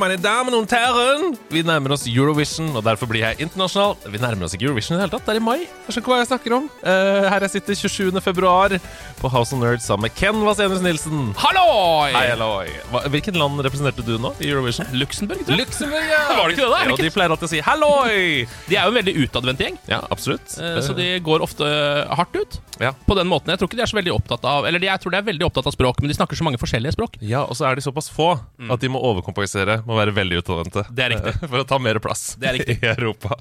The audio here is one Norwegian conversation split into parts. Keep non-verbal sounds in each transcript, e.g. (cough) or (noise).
Mine damer og herren, vi nærmer oss Eurovision, og derfor blir jeg internasjonal. Vi nærmer oss ikke Eurovision i det hele tatt, det er i mai. Jeg skjønner ikke hva jeg snakker om. Uh, her jeg sitter 27. februar på House of Nerds sammen med Ken Vasenius Nilsen. Halloi! Hei, halloi. Hva- Hvilket land representerte du nå i Eurovision? Luxembourg, tror jeg. Luxembourg, ja! (laughs) Var det ikke det, da? Er de pleier alltid å si 'halloi'. De er jo en veldig utadvendt gjeng, Ja, absolutt. Uh, så de går ofte hardt ut. Ja. På den måten. Jeg tror ikke de er så veldig opptatt av Eller jeg tror de er veldig opptatt av språk, men de snakker så mange forskjellige språk. Ja, og så er de såpass få at de må overkompensere med å være veldig utadvendte. Det er riktig. (laughs) For å ta mer plass Det er riktig. (laughs) i Europa.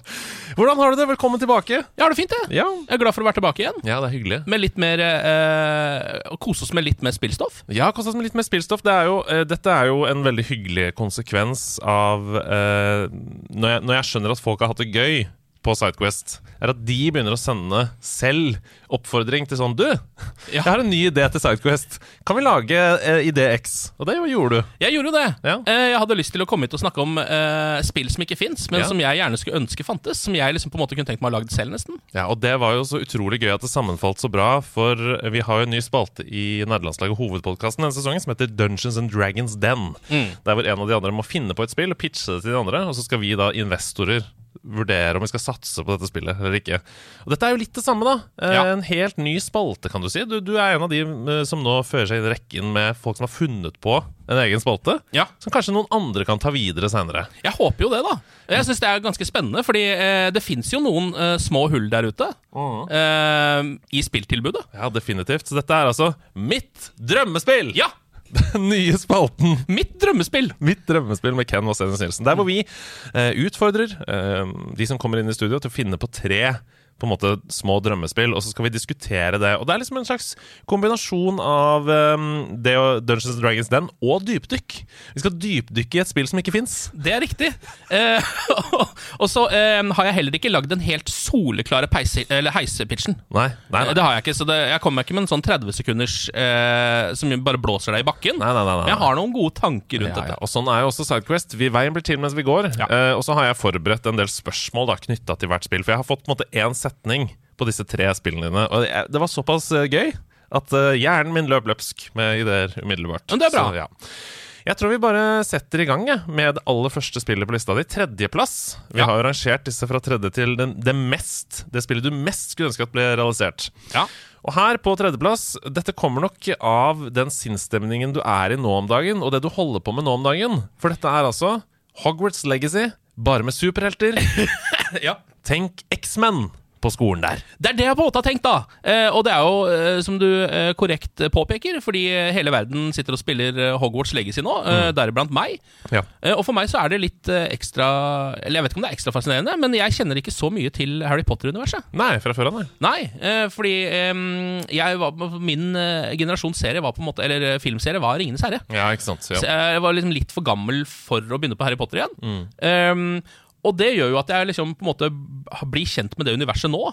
Hvordan har du det? Velkommen tilbake. Jeg har det fint, jeg. Ja, Jeg er glad for å være tilbake igjen. ja det er hyggelig. Med litt mer eh, kose oss med litt mer spillstoff. Ja, kose oss med litt mer spillstoff. Det er jo, eh, dette er jo en veldig hyggelig konsekvens av eh, når, jeg, når jeg skjønner at folk har hatt det gøy på Sidequest, er at de begynner å sende selv oppfordring til sånn Du, (laughs) jeg har en ny idé til Sidequest. Kan vi lage eh, idé X? Og det gjorde du. Jeg gjorde jo det. Ja. Eh, jeg hadde lyst til å komme hit og snakke om eh, spill som ikke fins, men Ja. som jeg gjerne skulle ønske fantes. Som jeg liksom på en måte kunne tenkt meg å ha lagd selv, nesten. Ja, og det var jo så utrolig gøy at det sammenfalt så bra, for vi har jo en ny spalte i Nerdelandslaget Hovedpodkasten denne sesongen som heter Dungeons and Dragons Den. Der hvor en av de andre må finne på et spill og pitche det til de andre, og så skal vi da investorer vurdere om vi skal satse på dette spillet eller ikke. Og dette er jo litt det samme, da. Eh, Ja. En helt ny spalte, kan du si. Du, du er en av de eh, som nå fører seg inn i rekken med folk som har funnet på en egen spalte, Ja. som kanskje noen andre kan ta videre seinere. Jeg håper jo det, da. Jeg syns det er ganske spennende, fordi eh, det fins jo noen eh, små hull der ute eh, i spilltilbudet. Ja, definitivt. Så dette er altså mitt drømmespill! Ja! Den nye spalten. Mitt drømmespill! Mitt drømmespill med Ken Vasenus Nilsen. Der hvor vi eh, utfordrer eh, de som kommer inn i studio, til å finne på tre på en måte små drømmespill, og så skal vi diskutere det. Og det er liksom en slags kombinasjon av um, det og Dungeons and Dragons den og dypdykk. Vi skal dypdykke i et spill som ikke fins. Det er riktig. Eh, (laughs) og så eh, har jeg heller ikke lagd den helt soleklare peise, eller heisepitchen. Nei, nei, nei. Det har jeg ikke, så det, jeg kommer ikke med en sånn 30 sekunders eh, som bare blåser deg i bakken. Nei, nei, nei, nei. Jeg har noen gode tanker rundt Ja, ja. dette. Og sånn er jo også Sidequest. Vi, veien blir til mens vi går. Ja. Eh, og så har jeg forberedt en del spørsmål da, knytta til hvert spill. For jeg har fått på en måte én setning på disse tre spillene dine. Og det var såpass eh, gøy at eh, hjernen min løp løpsk med ideer umiddelbart. Men det er bra. Så, ja. Jeg tror vi bare setter i gang ja, med det aller første spillet på lista di. Tredjeplass. Vi Ja. har jo rangert disse fra tredje til den, det mest Det spillet du mest skulle ønske at ble realisert. Ja. Og her på tredjeplass, dette kommer nok av den sinnsstemningen du er i nå om dagen, og det du holder på med nå om dagen. For dette er altså Hogwarts Legacy, bare med superhelter. (laughs) ja. Tenk X-Men på skolen der. Det er det jeg på en måte har tenkt, da. Eh, og det er jo, eh, som du eh, korrekt påpeker, fordi hele verden sitter og spiller eh, Hogwarts Legacy nå, eh, deriblant meg. Ja. Eh, og for meg så er det litt ekstra Eller jeg vet ikke om det er ekstra fascinerende, men jeg kjenner ikke så mye til Harry Potter-universet. Nei, fra før av, nei. Nei, eh, fordi jeg var, min generasjons serie var på en måte Eller filmserie var Ringenes herre. Ja, ikke sant. Så jeg var liksom litt for gammel for å begynne på Harry Potter igjen. Um, og det gjør jo at jeg liksom på en måte blir kjent med det universet nå.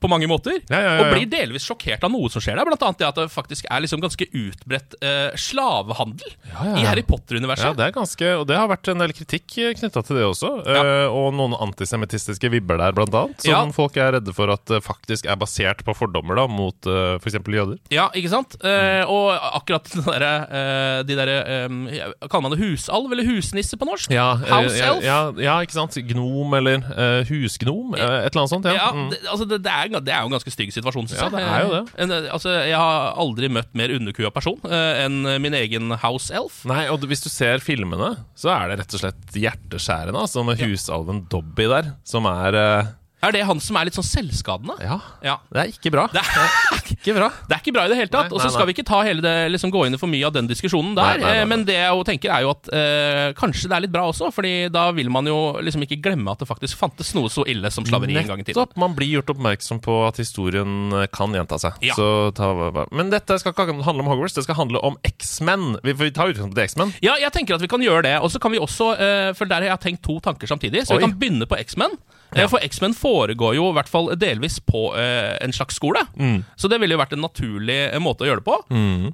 På mange måter. Ja, ja, ja. Og blir delvis sjokkert av noe som skjer der. Blant annet det at det faktisk er liksom ganske utbredt eh, slavehandel i Harry Potter-universet. Ja, det er ganske, og det har vært en del kritikk knytta til det også. eh, og noen antisemittistiske vibber der, blant annet. Som folk er redde for at det faktisk er basert på fordommer da, mot uh, f.eks. jøder. Ja, ikke sant? Eh, og akkurat den eh, De derre eh, Kaller man det husalv eller husnisse på norsk? Ja, eh, House ja, elf? ja, ikke sant? Gnom eller eh, husgnom. eh, et eller annet sånt. Ja. Ja, Mm. det, altså det, det, er, det er jo en ganske stygg situasjon, synes Ja, jeg. det er jo det. En, altså, jeg har aldri møtt mer underkua person eh, enn min egen house elf. Nei, og hvis du ser filmene, så er det rett og slett hjerteskjærende, altså med husalven Dobby der, som er eh, Er det han som er litt sånn selvskadende? Ja. Ja. Det er ikke bra. Det er, Ikke bra. det er ikke bra i det hele tatt. Og så skal vi ikke ta hele det, liksom gå inn i for mye av den diskusjonen der. Nei, nei, nei, eh, nei. Men det jeg jo tenker, er jo at eh, kanskje det er litt bra også. Fordi da vil man jo liksom ikke glemme at det faktisk fantes noe så ille som slaveri en gang i tiden. Man blir gjort oppmerksom på at historien eh, kan gjenta seg. Ja. Så ta, men dette skal ikke handle om Hogwarts, det skal handle om X-Men. Vi vi tar utgangspunkt i X-Men. Ja, jeg tenker at vi kan gjøre det. Og så kan vi også, eh, for der har jeg tenkt to tanker samtidig. Så Oi. vi kan begynne på X-Men. Eh, For X-Men foregår jo i hvert fall delvis på eh, en slags skole. Mm. Så det ville jo vært en naturlig eh, måte å gjøre det på.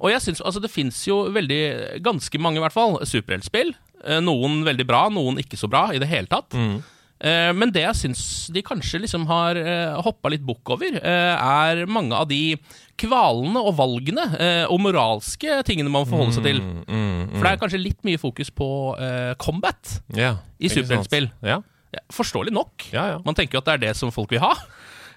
Og jeg synes, altså det fins jo veldig, ganske mange i hvert fall, superheltspill. Eh, Noen veldig bra, noen ikke så bra i det hele tatt. Mm. Eh, Men det jeg syns de kanskje liksom har uh, hoppa litt bukk over, eh, er mange av de kvalene og valgene eh, og moralske tingene man forholder seg til. Mm, For det er kanskje litt mye fokus på eh, combat yeah, i superheltspill. Ja. Forståelig nok. Ja, ja. Man tenker jo at det er det som folk vil ha.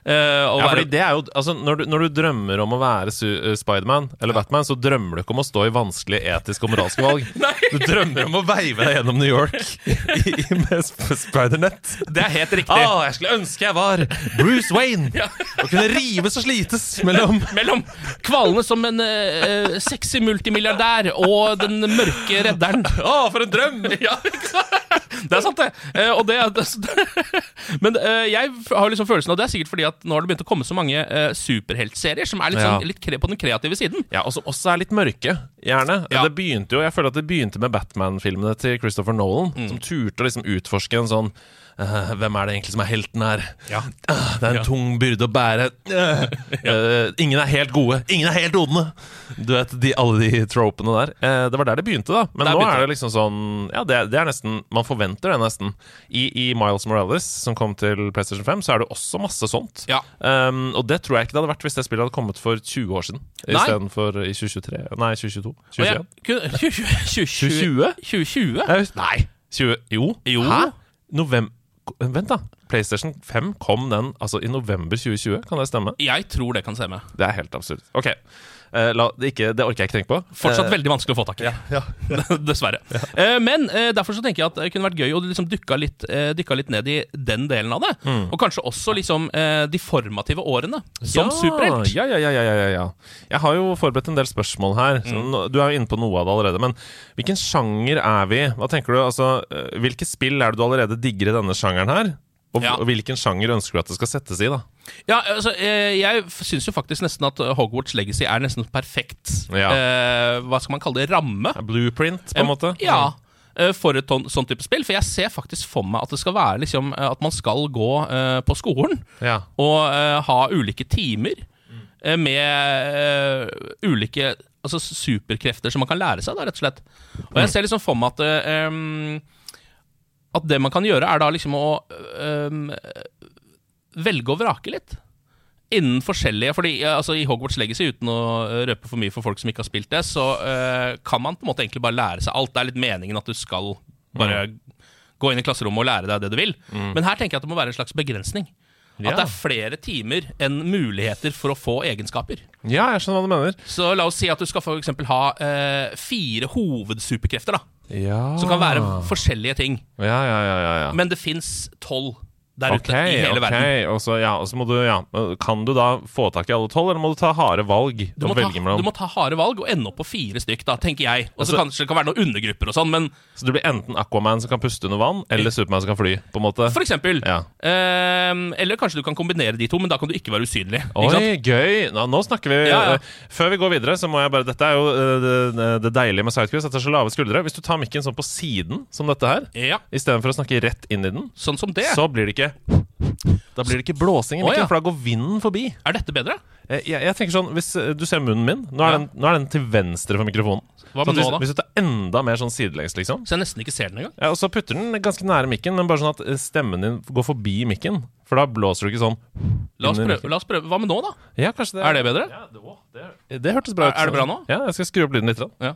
Å Ja, fordi det er jo, altså, når, du, når du drømmer om å være eh, Spiderman eller Batman, så drømmer du ikke om å stå i vanskelige etiske og moralske valg. (laughs) Du drømmer om å veive deg gjennom New York i, i, med sp- Spidernet. Det er helt riktig. Ah, jeg skulle ønske jeg var Bruce Wayne og kunne rives og slites mellom (laughs) Mellom kvalene som en uh, sexy multimilliardær og den mørke redderen. Å, for en drøm! (laughs) Ja, ikke sant? Det er sant, det. Uh, og det, det Men uh, jeg har liksom følelsen av det er sikkert fordi at nå har det begynt å komme så mange uh, superheltserier som er litt, sånn, litt på den kreative siden. Ja, og som også er litt mørke, gjerne. Ja. Det begynte jo, Jeg føler at det begynte med Batman-filmene til Christopher Nolan, Mm. som turte å liksom utforske en sånn eh, hvem er det egentlig som er helten her? Ja. Uh, det er en Ja. tung byrde å bære. Eh, (laughs) ingen er helt gode. Ingen er helt onde! Du vet, de, alle de tropene der. Det var der det begynte, da. Men Der nå begynte er det. liksom sånn Ja, det, det er nesten Man forventer det nesten. I, I Miles Morales, som kom til PlayStation 5, så er det også masse sånt. Ja. Um, og det tror jeg ikke det hadde vært hvis det spillet hadde kommet for 20 år siden. Istedenfor i 2023. Nei, 2022. 2021. kun- 2020? 2020? Jeg Nei! 20, jo. Jo. Hæ? Novem Vent, da. PlayStation 5 kom den altså i november 2020. Kan det stemme? Jeg tror det kan stemme. Det er helt absurd. Ok. Eh, la, det, ikke, det orker jeg ikke tenke på. Fortsatt Eh, veldig vanskelig å få tak i. (laughs) Dessverre. Eh, men derfor så tenker jeg at det kunne vært gøy å liksom dykke litt, litt ned i den delen av det. Og kanskje også liksom de formative årene som ja, superhelt. Ja, ja, ja, ja, ja, ja. Jeg har jo forberedt en del spørsmål her. Mm. Du er jo inne på noe av det allerede. Men hvilken sjanger er vi? Hva tenker du? Altså, hvilke spill er det du allerede digger i denne sjangeren her? Og, Ja. og hvilken sjanger ønsker du at det skal settes i? da? Ja, altså, eh, jeg syns jo faktisk nesten at Hogwarts Legacy er nesten perfekt Ja. eh, Hva skal man kalle det? Ramme? Blueprint, på en måte? Ja. eh, For et sånn type spill. For jeg ser faktisk for meg at det skal være liksom eh, At man skal gå eh, på skolen Ja. og eh, ha ulike timer eh, med ulike altså, superkrefter som man kan lære seg, da, rett og slett. Og jeg ser liksom for meg at em, At det man kan gjøre, er da liksom å em, velge og vrake litt. Innen forskjellige fordi altså, I Hogwarts Legacy, uten å eh, røpe for mye for folk som ikke har spilt det, så eh, kan man på en måte egentlig bare lære seg alt. Det er litt meningen at du skal bare gå inn i klasserommet og lære deg det du vil. Men her tenker jeg at det må være en slags begrensning. At det er flere timer enn muligheter for å få egenskaper. ja, jeg skjønner hva du mener. Så la oss si at du skal eksempel ha eh, fire hovedsuperkrefter, da. Ja. Som kan være forskjellige ting. Ja, ja, ja, ja, ja. Men det fins tolv der ute i hele okay. verden. Og så, ja, og så må du, ja Kan du da få tak i alle tolv, eller må du ta harde valg? Du må, ta, du må ta harde valg og ende opp på fire stykk, da, tenker jeg. Og så Altså- kanskje det kan være noen undergrupper og sånn, men Så du blir enten Aquaman som kan puste under vann, eller Superman som kan fly? på en måte for eksempel. Ja. Ehm, eller kanskje du kan kombinere de to, men da kan du ikke være usynlig. Oi, gøy! Nå, nå snakker vi Ja, eh, Før vi går videre, så må jeg bare Dette er jo eh, det, det deilige med Sidequest, at det er så lave skuldre. Hvis du tar mikken sånn på siden, som dette her, Ja, istedenfor å snakke rett inn i den, sånn som det. så blir det ikke Da blir det ikke blåsing mikken, ja. for da går vinden forbi. Er dette bedre? Eh, Jeg, jeg tenker sånn, Hvis eh, du ser munnen min Nå er, Ja. den, nå er den til venstre for mikrofonen. Hva Så med hvis, nå, da? hvis du tar enda mer sånn sidelengs, liksom Så jeg nesten ikke ser den engang. ja, Og så putter den ganske nære mikken, men bare sånn at eh, stemmen din går forbi mikken. For da blåser du ikke sånn. La oss prøve. La oss prøve. Hva med nå, da? Ja, kanskje det Er det bedre? Ja, det, det, det hørtes bra ut. Er- er det bra nå? Ja, jeg skal skru opp lyden litt. Da. Ja.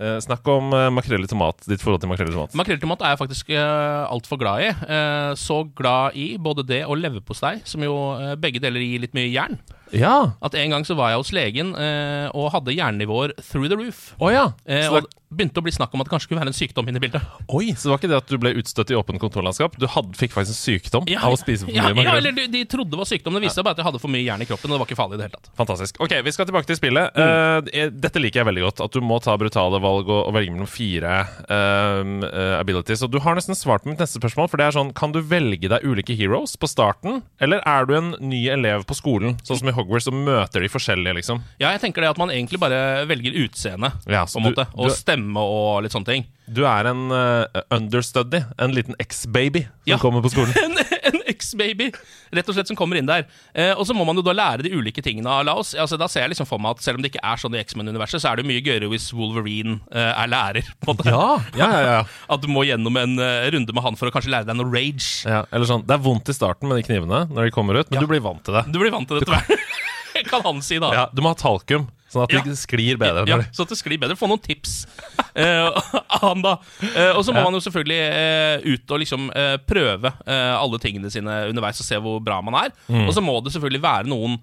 Eh, snakk om uh, makrell i tomat. Ditt forhold til makrell i tomat. Makrell i tomat er jeg faktisk uh, altfor glad i. Eh, så glad i både det og leverpostei, som jo eh, begge deler gir litt mye jern. Ja. At en gang så var jeg hos legen eh, og hadde jernnivåer through the roof. Oh, ja. Eh, og det begynte å bli snakk om at det kanskje skulle være en sykdom inne i bildet. Oi, Så det var ikke det at du ble utstøtt i åpent kontorlandskap? Du hadde, fikk faktisk en sykdom av å spise for ja, mye ja, ja eller de, de trodde det var sykdom. Det viste seg bare at jeg hadde for mye jern i kroppen. Og det var ikke farlig i det hele tatt. Fantastisk. Ok, Vi skal tilbake til spillet. Eh, dette liker jeg veldig godt. At du må ta brutale valg og, og velge mellom fire eh, abilities. Og Du har nesten svart på mitt neste spørsmål. For det er sånn, Kan du velge deg ulike heroes på starten? Eller er du en ny elev på skolen, sånn som i Hogwarts, og møter de forskjellige, liksom? Ja, jeg tenker det at man egentlig bare velger utseende, Ja, på en du- måte. du- Og stemme og litt sånne ting. Du er en uh, understudy, en liten ex-baby som Ja. kommer på skolen. (laughs) en, en ex-baby, rett og slett, som kommer inn der. Eh, og så må man jo da lære de ulike tingene av Laos. Altså, da ser jeg liksom for meg at selv om det ikke er sånn i X-Men-universet, så er det jo mye gøyere hvis Wolverine eh, er lærer. på det. Ja, ja, ja. (laughs) At du må gjennom en uh, runde med han for å kanskje lære deg noe rage. ja. Eller sånn, Det er vondt i starten med de knivene når de kommer ut, men du blir vant til det. Du blir vant til det etter hvert. (laughs) kan han si, da. Ja, Du må ha talkum, sånn at Ja. sklir bedre. Ja, sånn at det sklir bedre. Få noen tips (laughs) eh, (laughs) han, da. Eh, og så må Ja. man jo selvfølgelig eh, ut og liksom eh, prøve eh, alle tingene sine underveis og se hvor bra man er. Mm. Og så må det selvfølgelig være noen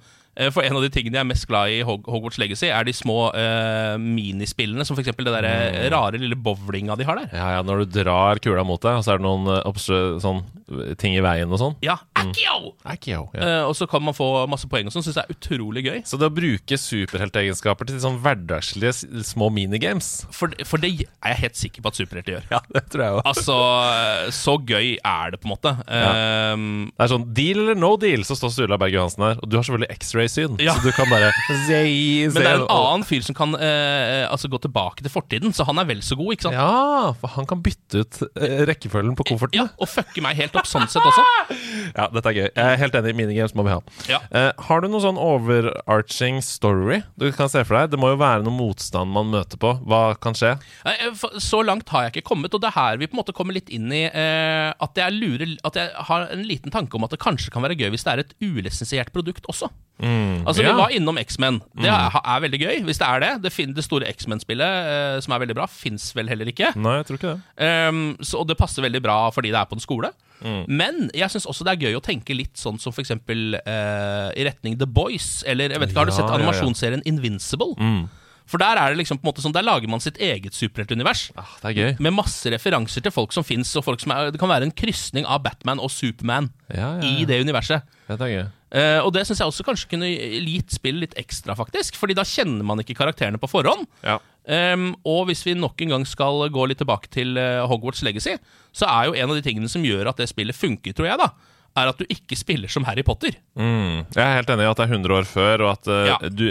For en av de tingene jeg er mest glad i Hogwarts Legacy, er de små uh, minispillene, som f.eks. det der mm. rare lille bowlinga de har der. Ja, ja, Når du drar kula mot deg, og så er det noen eh, sånn, eh, ting i veien og sånn. Ja, Accio! Ja. Uh, og så kan man få masse poeng og sånn. Syns jeg er utrolig gøy. Så det å bruke superheltegenskaper til sånn hverdagslige små minigames For, for det er jeg helt sikker på at superhelter gjør. (laughs) Ja, det tror jeg også. Altså, så gøy er det, på en måte. Um, Det er sånn deal eller no deal, så står Sturla Berg Johansen her. Og du har selvfølgelig X-ray-syn, Ja. så du kan bare (laughs) se, Men det er en annen fyr som kan eh, altså gå tilbake til fortiden, så han er vel så god. ikke sant? Ja, for han kan bytte ut eh, rekkefølgen på kofferten. Ja, Og fucke meg helt opp sånn sett også. (laughs) Ja, dette er gøy. Jeg er helt enig. Minigames må vi ha. Ja. Eh, har du noen sånn overarching story du kan se for deg? Det må jo være noe motstand man møter på. Hva kan skje? Eh, Så langt har jeg ikke kommet, og det er her vi på en måte kommer litt inn i eh, at jeg lurer At jeg har en liten tanke om at det kanskje kan være gøy hvis det er et ulisensiert produkt også. Altså ja. Vi var innom X-Men. Det er, er veldig gøy, hvis det er det. Det, det store X-Men-spillet, eh, som er veldig bra, fins vel heller ikke. Nei, jeg tror ikke det. Um, så, og det passer veldig bra fordi det er på en skole. Men jeg syns også det er gøy å tenke litt sånn som f.eks. Uh, i retning The Boys. Eller jeg vet ikke, har du Ja, sett ja, ja. animasjonsserien Invincible? For der er det liksom på en måte sånn Der lager man sitt eget superheltunivers. Ah, det er gøy. Med masse referanser til folk som fins, og folk som er Det kan være en krysning av Batman og Superman Ja, ja, i det universet. Er gøy. Eh, og det syns jeg også kanskje kunne gitt spillet litt ekstra, faktisk. Fordi da kjenner man ikke karakterene på forhånd. Ja. Um, og hvis vi nok en gang skal gå litt tilbake til uh, Hogwarts Legacy, så er jo en av de tingene som gjør at det spillet funker, tror jeg, da, er at du ikke spiller som Harry Potter. Mm. Jeg er helt enig i at det er 100 år før, og at uh, Ja. du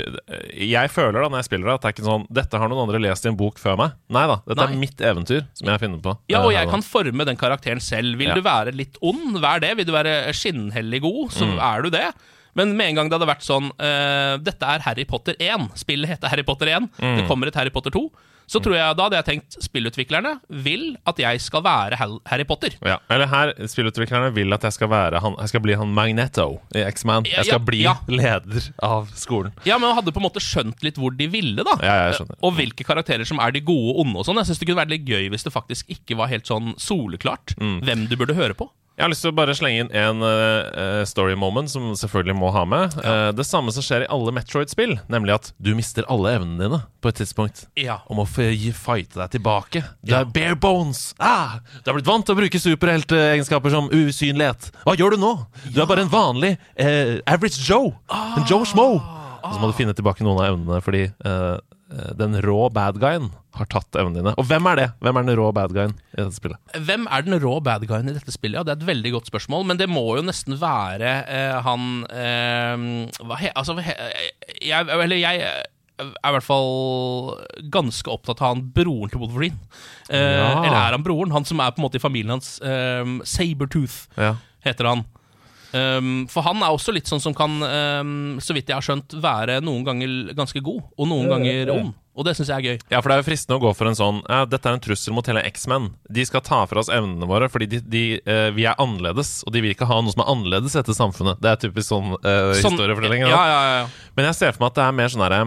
Jeg føler da når jeg spiller det, at det er ikke sånn Dette har noen andre lest i en bok før meg. Nei da. Dette Nei. er mitt eventyr som jeg finner på. Ja, og Eh, jeg kan forme den karakteren selv. Vil Ja. du være litt ond, vær det. Vil du være skinnhellig god, så Mm. er du det. Men med en gang det hadde vært sånn uh, Dette er Harry Potter 1. Spillet heter Harry Potter 1. Mm. Det kommer et Harry Potter 2. Så tror jeg da hadde jeg tenkt spillutviklerne vil at jeg skal være Harry Potter. Ja, eller her, Spillutviklerne vil at jeg skal være han, Jeg skal bli han Magneto i X-Man. Jeg skal ja, bli ja. leder av skolen. Ja, men hadde på en måte skjønt litt hvor de ville, da. Ja, jeg skjønner. Og hvilke karakterer som er de gode og onde og sånn. Jeg syns det kunne vært litt gøy hvis det faktisk ikke var helt sånn soleklart Mm. hvem du burde høre på. Jeg har lyst til å bare slenge inn en uh, story moment som selvfølgelig må ha med. Uh, det samme som skjer i alle Metroid-spill, nemlig at du mister alle evnene dine på et tidspunkt. Ja. Og må få fighte deg tilbake. Du Ja. er bare bones! Ah, du har blitt vant til å bruke superheltegenskaper som usynlighet. Hva gjør du nå? Du er bare en vanlig uh, average Joe. En Joe Schmo. Og så må du finne tilbake noen av evnene fordi eh, den rå bad guyen har tatt evnene dine. Og hvem er det? Hvem er den rå bad guyen i dette spillet? Hvem er den rå bad guyen i dette spillet? Ja, Det er et veldig godt spørsmål, men det må jo nesten være eh, han eh, hva he, Altså, he, jeg, eller jeg er i hvert fall ganske opptatt av han broren til Wolverine. Eh, Ja. Eller er han broren? Han som er på en måte i familien hans. Eh, Sabertooth Ja. heter han. Um, for han er også litt sånn som kan, um, så vidt jeg har skjønt, være noen ganger ganske god, og noen ganger ond. Og det syns jeg er gøy. Ja, for det er jo fristende å gå for en sånn ja, Dette er en trussel mot hele X-Men. De skal ta fra oss evnene våre fordi de, de, uh, vi er annerledes, og de vil ikke ha noe som er annerledes etter samfunnet. Det er typisk sånn uh, Sånn- historiefortelling. Ja, ja, ja, ja. Men jeg ser for meg at det er mer sånn herre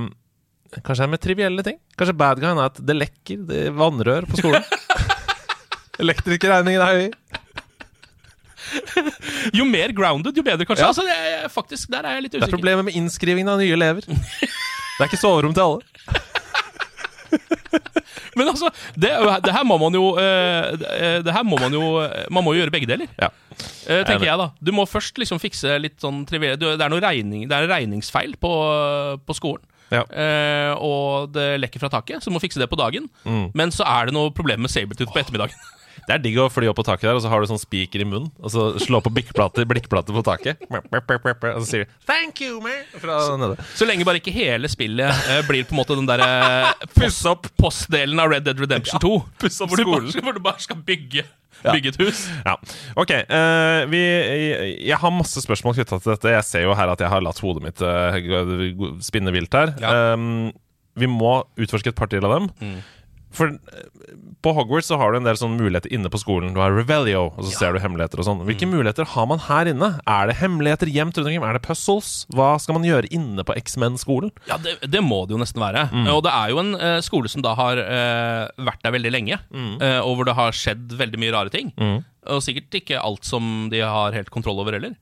Kanskje det er med trivielle ting. Kanskje bad guyen er at det lekker det vannrør på skolen. (laughs) (laughs) Elektrikerregningen er høy. (laughs) Jo mer grounded, jo bedre, kanskje. Ja. Altså, jeg, faktisk, Der er jeg litt usikker. Det er problemet med innskrivingen av nye elever. Det er ikke soverom til alle. (laughs) Men altså, det, det her må man jo eh, det- Det her må man jo Man må jo gjøre begge deler. Ja. Eh, tenker jeg da Du må først liksom fikse litt sånn trivielle Det er noe regning Det er en regningsfeil på, på skolen. Ja. Eh, og det lekker fra taket, så du må fikse det på dagen. Mm. Men så er det noe problem med Sabeltooth på ettermiddagen. (laughs) Det er digg å fly opp på taket der, og så har du sånn spiker i munnen. Og så slå på blikkplater, blikkplater på taket. Og så sier du 'thank you, man'. Så lenge bare ikke hele spillet eh, blir på en måte den derre Puss opp postdelen av Red Dead Redemption 2. puss opp hvor, du skolen. bare, hvor du bare skal bygge, bygge et hus. Ja, ok Uh, vi, Jeg har masse spørsmål knytta til dette. Jeg ser jo her at jeg har latt hodet mitt eh, gå- spinne vilt her. Ja. Um, vi må utforske et par til av dem. For eh, på Hogwarts så har du en del sånne muligheter inne på skolen. Du har Revelio, og så ser du hemmeligheter og sånn. Hvilke muligheter har man her inne? Er det hemmeligheter gjemt rundt omkring? Er det puzzles? Hva skal man gjøre inne på X-Men-skolen? Ja, det, det må det jo nesten være. Og det er jo en uh, skole som da har uh, vært der veldig lenge, eh, og hvor det har skjedd veldig mye rare ting. Og sikkert ikke alt som de har helt kontroll over heller.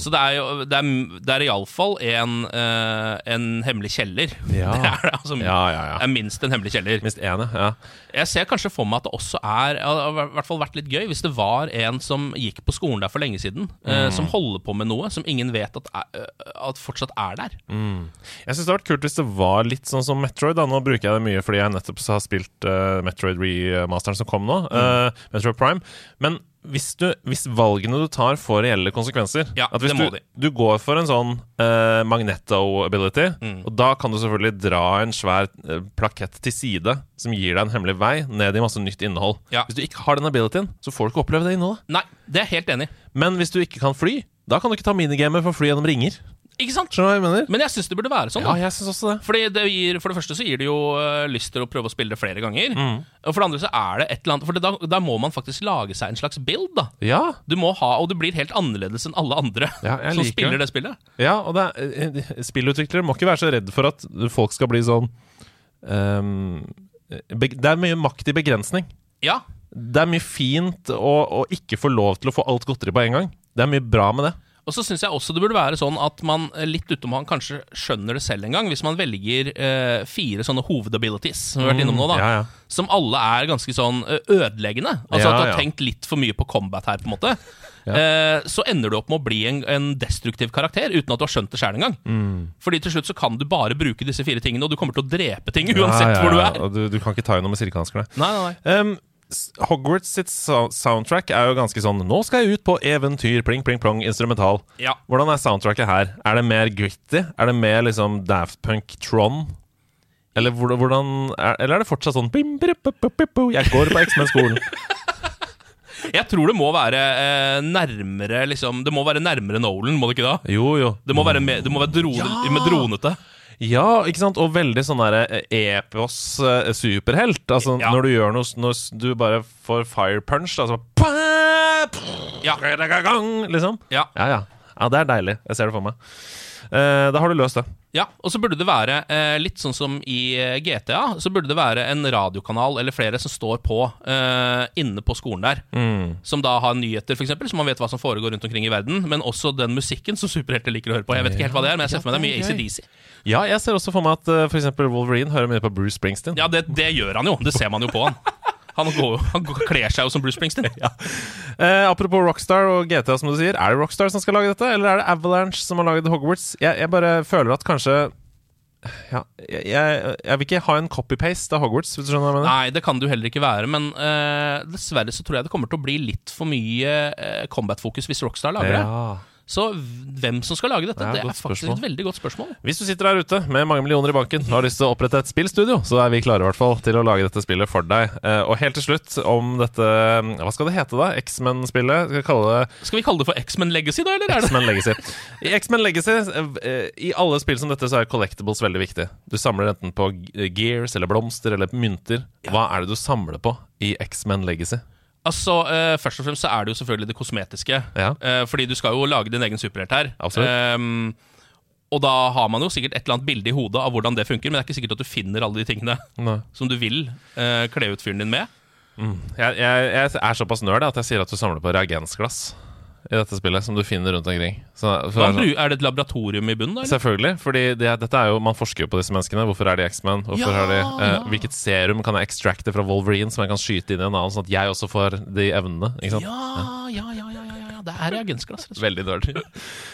Så det er jo Det er, det er iallfall en, uh, en hemmelig kjeller. (laughs) Ja. Det er altså. Ja, ja, ja. Det er minst en hemmelig kjeller. Minst ene, ja. Jeg ser kanskje for meg at det også er i hvert fall vært litt gøy hvis det var en som gikk på skolen der for lenge siden, eh, som holder på med noe som ingen vet at, er, at fortsatt er der. Jeg syns det hadde vært kult hvis det var litt sånn som Metroid. da Nå bruker jeg det mye fordi jeg nettopp har spilt uh, Metroid remasteren som kom nå. eh, Metroid Prime. Men hvis, du, hvis valgene du tar, får reelle konsekvenser Ja, at hvis det må du, de. du går for en sånn uh, magneto-ability, Mm. og da kan du selvfølgelig dra en svær uh, plakett til side som gir deg en hemmelig vei ned i masse nytt innhold. Ja. Hvis du ikke har den abilityen, så får du ikke oppleve det innholdet. Nei, det er helt enig. Men hvis du ikke kan fly, da kan du ikke ta minigamet for å fly gjennom ringer. Ikke sant? Skjønner du hva jeg mener? Men jeg syns det burde være sånn. Ja, jeg synes også det. Fordi det gir, For det første så gir det jo uh, lyst til å prøve å spille det flere ganger. Mm. Og for det andre så er det et eller annet For da, da må man faktisk lage seg en slags build. da Ja, Du må ha, Og det blir helt annerledes enn alle andre Ja, jeg som liker spiller det. spillet. Ja, og det er, eh, spillutviklere må ikke være så redd for at folk skal bli sånn um, Det er mye makt i begrensning. Ja, Det er mye fint å, å ikke få lov til å få alt godteri på en gang. Det er mye bra med det. Og så syns jeg også det burde være sånn at man eh, litt utom han kanskje skjønner det selv en gang, hvis man velger eh, fire sånne hovedabilities, som vi har vært innom nå, da. Mm, Ja, ja. Som alle er ganske sånn eh, ødeleggende. Altså at du har tenkt litt for mye på combat her, på en måte. Ja. så ender du opp med å bli en, en destruktiv karakter uten at du har skjønt det sjøl engang. Mm. Fordi til slutt så kan du bare bruke disse fire tingene, og du kommer til å drepe ting uansett Ja, ja, hvor du er. Du, du kan ikke ta noe med silkehanskene. Nei, nei, nei. Um, Hogwarts sitt soundtrack er jo ganske sånn Nå skal jeg ut på eventyr, pling, pling, plong, instrumental. Ja. Hvordan er soundtracket her? Er det mer gritty? Er det mer liksom Daft Punk Tron? Eller hvordan, er, Eller er det fortsatt sånn bim, bim, bim, bim, bim, bim, Jeg går på X-Men-skolen. (laughs) (laughs) Jeg tror det må være eh, nærmere liksom, Det må være nærmere Nolan, må det ikke da? Jo, jo. Det må være, med, det må være drone, Ja! med dronete. Ja, ikke sant? Og veldig sånn derre eh, epos eh. Altså Ja. når du gjør noe Når du bare får fire punch, altså Ja. Liksom. Ja. Ja, ja. Ja, det er deilig. Jeg ser det for meg. Eh, da har du løst det. Ja, og så burde det være, eh, litt sånn som i eh, GTA, så burde det være en radiokanal eller flere som står på eh, inne på skolen der. Som da har nyheter, f.eks., så man vet hva som foregår rundt omkring i verden. Men også den musikken som superhelter liker å høre på. Jeg vet ikke helt hva det er, men jeg ser for meg det er mye ACDC. Ja, jeg ser også for meg at uh, f.eks. Wolverine hører mye på Bruce Springsteen. Ja, det, det gjør han jo. Det ser man jo på han. (laughs) Han, går, han kler seg jo som Bruce Springsteen. (laughs) Eh, apropos Rockstar og GTA, som du sier. Er det Rockstar som skal lage dette, eller er det Avalanche som har laget Hogwarts? Jeg, jeg bare føler at kanskje ja, jeg, jeg, vil ikke ha en copy-paste av Hogwarts, hvis du skjønner hva jeg mener. Nei, det kan jo heller ikke være, men eh, dessverre så tror jeg det kommer til å bli litt for mye eh, combat-fokus hvis Rockstar lager det. Så hvem som skal lage dette, Det er det er faktisk spørsmål. et veldig godt spørsmål. Hvis du sitter der ute med mange millioner i banken og har lyst til å opprette et spillstudio, så er vi klare i hvert fall til å lage dette spillet for deg. Eh, og helt til slutt om dette Hva skal det hete, da? X-Men-spillet? Skal vi kalle det Skal vi kalle det for X-Men Legacy, da, eller er det X-Men Legacy. I X-Men Legacy, eh, i alle spill som dette, så er collectibles veldig viktig. Du samler enten på gears eller blomster eller mynter. Hva er det du samler på i X-Men Legacy? Altså, uh, Først og fremst så er det jo selvfølgelig det kosmetiske. Ja. Uh, fordi du skal jo lage din egen superhelt her. Ehm, og da har man jo sikkert et eller annet bilde i hodet av hvordan det funker, men det er ikke sikkert at du finner alle de tingene Nei. som du vil uh, kle ut fyren din med. Jeg, jeg, jeg er såpass nerd at jeg sier at du samler på reagensglass. I dette spillet som du finner rundt omkring. Så, for, Hva er det et laboratorium i bunnen, da? eller? Selvfølgelig, fordi det, dette er jo, man forsker jo på disse menneskene. Hvorfor er de X-Men? Ja, de, eh, ja. Hvilket serum kan jeg extracte fra Wolverine som jeg kan skyte inn i en annen, sånn at jeg også får de evnene? Ja, ja, ja, ja. Det er reagensglass. Veldig nerdy.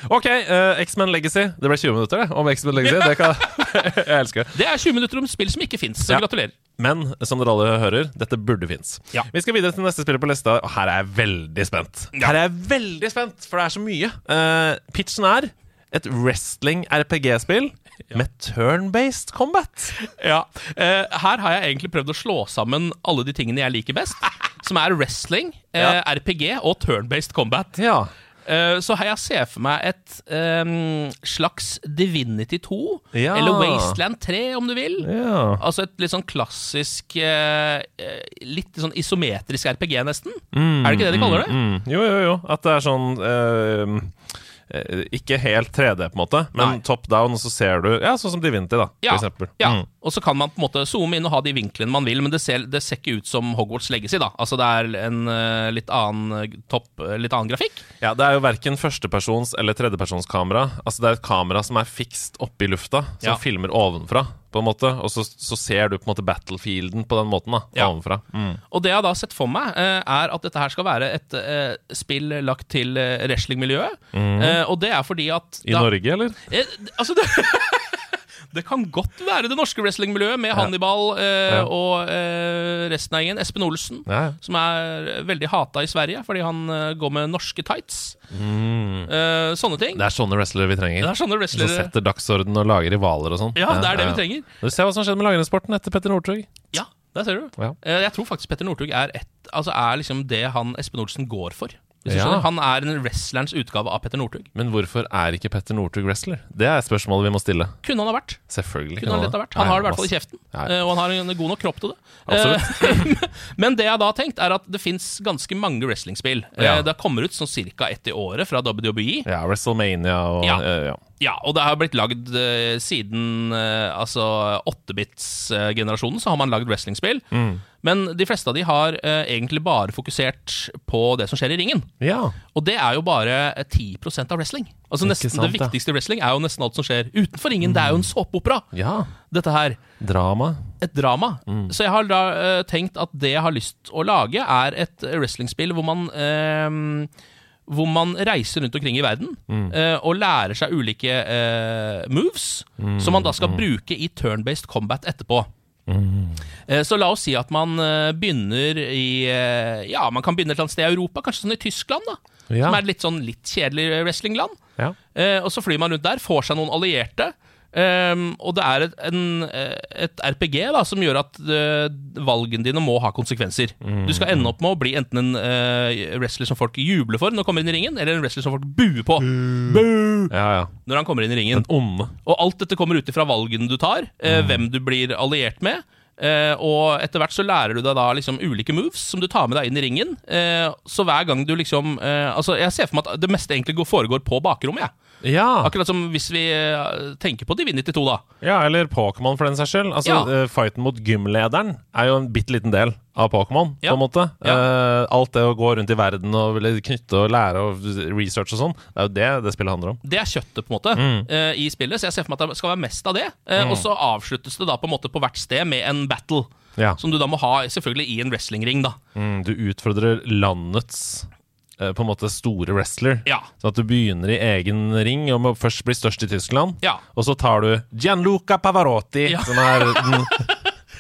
Ok, uh, X-Men Legacy. Det ble 20 minutter, det, om X-Men Legacy. Det kan, (laughs) jeg elsker det. Det er 20 minutter om spill som ikke fins, så Ja. gratulerer. Men som dere alle hører, dette burde finnes. Ja. Vi skal videre til neste spiller på lista, og her er jeg veldig spent. Ja. Her er jeg veldig spent, For det er så mye. Uh, pitchen er et wrestling-RPG-spill med turn-based combat. Ja, eh, Her har jeg egentlig prøvd å slå sammen alle de tingene jeg liker best. Som er wrestling, eh, Ja. RPG og turn-based combat. Ja. Eh, så her jeg ser for meg et ehm, slags Divinity 2, Ja. eller Wasteland 3, om du vil. ja. Altså et litt sånn klassisk eh, eh, Litt sånn isometrisk RPG, nesten. er det ikke det de kaller det? Mm. Jo, jo, jo. At det er sånn eh, eh, Ikke helt 3D, på en måte, men Nei. top down, og så ser du Ja, sånn som Divinity, da, Ja, for eksempel. ja. Mm. og så kan man på en måte zoome inn og ha de vinklene man vil, men det ser, det ser ikke ut som Hogwarts Legacy. da Altså Det er en eh, litt annen eh, topp, eh, litt annen grafikk. Ja, Det er jo verken førstepersons- eller tredjepersonskamera. Altså Det er et kamera som er fikst oppe i lufta, som Ja. filmer ovenfra, på en måte. Og så, så ser du på en måte battlefielden på den måten, da. Ja. Ovenfra. Mm. Og det jeg har da sett for meg, eh, er at dette her skal være et uh, spill lagt til wrestlingmiljøet. Mm. Uh, og det er fordi at. I da- Norge, eller? Eh, altså det, (laughs) det kan godt være det norske wrestlingmiljøet, med Hannibal eh, Ja. og eh, resten av gjengen. Espen Olsen, Ja, ja. som er veldig hata i Sverige fordi han eh, går med norske tights. Mm. Eh, sånne ting. Det er sånne wrestlere vi trenger. Det er sånne Som wrestlere setter dagsorden og lager rivaler og sånn. Ja, det er det vi trenger. Du ser hva som skjedde med langrennssporten etter Petter Northug. Ja, der ser du. Ja. Eh, jeg tror faktisk Petter Northug er, et- altså er liksom det han Espen Olsen går for. Ja. Han er en wrestlerens utgave av Petter Northug. Men hvorfor er ikke Petter Northug wrestler? Det er spørsmålet vi må stille. Kunne han ha vært. Selvfølgelig. Kunne han lett ha vært. Han har det i hvert fall i kjeften, ja. eh, og han har en god nok kropp til det. Eh, (laughs) Men det jeg da har tenkt, er at det fins ganske mange wrestlingspill. Eh, Ja. Det kommer ut sånn ca. ett i året fra WWE. Ja, WrestleMania og Ja. ja. Ja, og det har blitt lagd uh, siden uh, altså 8-bits-generasjonen, så har man lagd wrestlingspill. Mm. Men de fleste av de har uh, egentlig bare fokusert på det som skjer i ringen. ja. Og det er jo bare eh, 10 av wrestling. Altså nesten sant, Det viktigste i wrestling er jo nesten alt som skjer utenfor ringen. Det er jo en såpeopera, Ja. dette her. Drama. Et drama. Mm. Så jeg har da tenkt at det jeg har lyst å lage, er et wrestlingspill hvor man hvor man reiser rundt omkring i verden Mm. uh, og lærer seg ulike uh, moves, som man da skal bruke i turn-based combat etterpå. Uh, Så la oss si at man begynner i Ja, man kan begynne et eller annet sted i Europa, kanskje sånn i Tyskland, da. Ja. Som er et litt sånn litt kjedelig wrestlingland. Ja. Og så flyr man rundt der, får seg noen allierte. Ehm, og det er et, en, eh, et RPG da, som gjør at uh, valgene dine må ha konsekvenser. Du skal ende opp med å bli enten en uh, wrestler som folk jubler for når han kommer inn i ringen, eller en wrestler som folk buer på Boo! ja, ja. når han kommer inn i ringen. Og alt dette kommer ut ifra valgene du tar, eh, hvem du blir alliert med. Uh, og etter hvert så lærer du deg da liksom ulike moves som du tar med deg inn i ringen. Uh, så hver gang du liksom uh, Altså, jeg ser for meg at det meste egentlig foregår på bakrommet, jeg. Ja. Akkurat som hvis vi eh, tenker på Divinity 2, da. ja, eller Pokémon for den saks skyld. Altså, Ja. eh, Fighten mot gymlederen er jo en bitte liten del av Pokémon, Ja. på en måte. Ja. Uh, alt det å gå rundt i verden og knytte og lære og research og sånn, det er jo det det spillet handler om. Det er kjøttet på en måte Mm. uh, i spillet, så jeg ser for meg at det skal være mest av det. Eh, Og så avsluttes det da på en måte på hvert sted med en battle. Ja. Som du da må ha selvfølgelig i en wrestlingring, da. Mm, du utfordrer landets på en måte store wrestler. Ja. Sånn at du begynner i egen ring og må først bli størst i Tyskland. Ja. Og så tar du Gianluca Pavarotti, Ja. som er (laughs) den,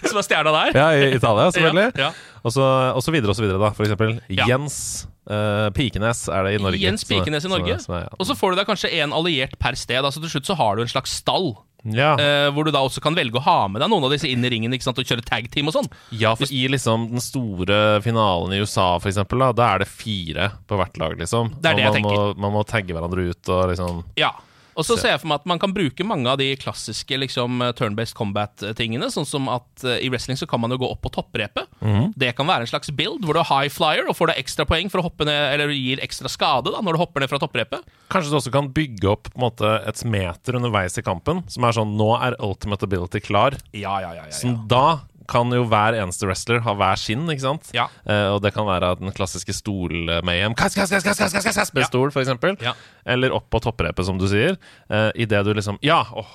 Som er stjerna der. ja, i Italia, selvfølgelig. Og, så, og så videre og så videre, da. For eksempel. Jens uh, Pikenes er det i Norge. Jens Pikenes i som er- som er- Og så får du deg kanskje en alliert per sted. Altså Til slutt så har du en slags stall. Ja. Uh, hvor du da også kan velge å ha med deg noen av disse inn i ringen ikke sant, og kjøre tag team og sånn. ja, for i liksom den store finalen i USA, for eksempel, da, da er det fire på hvert lag, liksom. Det er det jeg man må, man må tagge hverandre ut og liksom Ja. Og så ser jeg for meg at man kan bruke mange av de klassiske liksom, turn-based combat-tingene. Sånn som at uh, i wrestling så kan man jo gå opp på topprepet. Mm. Det kan være en slags build hvor du er high flyer og får deg ekstra poeng for å hoppe ned, eller gir ekstra skade da, når du hopper ned fra topprepet. Kanskje du også kan bygge opp på en måte et meter underveis i kampen, som er sånn Nå er ultimate ability klar. Ja, ja, ja, Som da kan jo hver eneste wrestler ha hver sin, ikke sant? Ja. Uh, og det kan være den klassiske stol-mayhem. Med stol, for eksempel. Ja. Eller opp på topprepet, som du sier. Uh, Idet du liksom Ja, åh,